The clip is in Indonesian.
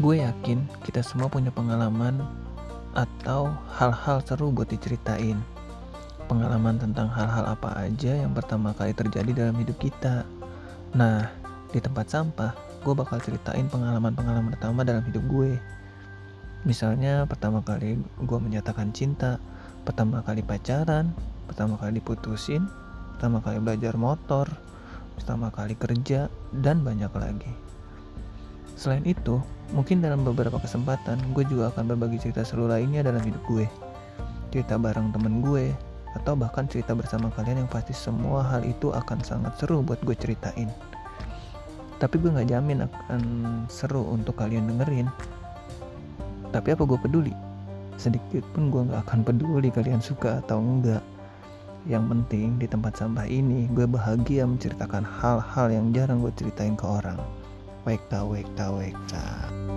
Gue yakin kita semua punya pengalaman atau hal-hal seru buat diceritain. Pengalaman tentang hal-hal apa aja yang pertama kali terjadi dalam hidup kita. Nah, di tempat sampah, gue bakal ceritain pengalaman-pengalaman pertama dalam hidup gue. Misalnya pertama kali gue menyatakan cinta, pertama kali pacaran, pertama kali diputusin, pertama kali belajar motor, pertama kali kerja, dan banyak lagi. Selain itu, mungkin dalam beberapa kesempatan gue juga akan berbagi cerita seru lainnya dalam hidup gue. Cerita bareng temen gue, atau bahkan cerita bersama kalian yang pasti semua hal itu akan sangat seru buat gue ceritain. Tapi gue gak jamin akan seru untuk kalian dengerin. Tapi apa gue peduli? Sedikit pun gue gak akan peduli kalian suka atau enggak. Yang penting di tempat sampah ini gue bahagia menceritakan hal-hal yang jarang gue ceritain ke orang. Wake ta, wake ta, wake ta.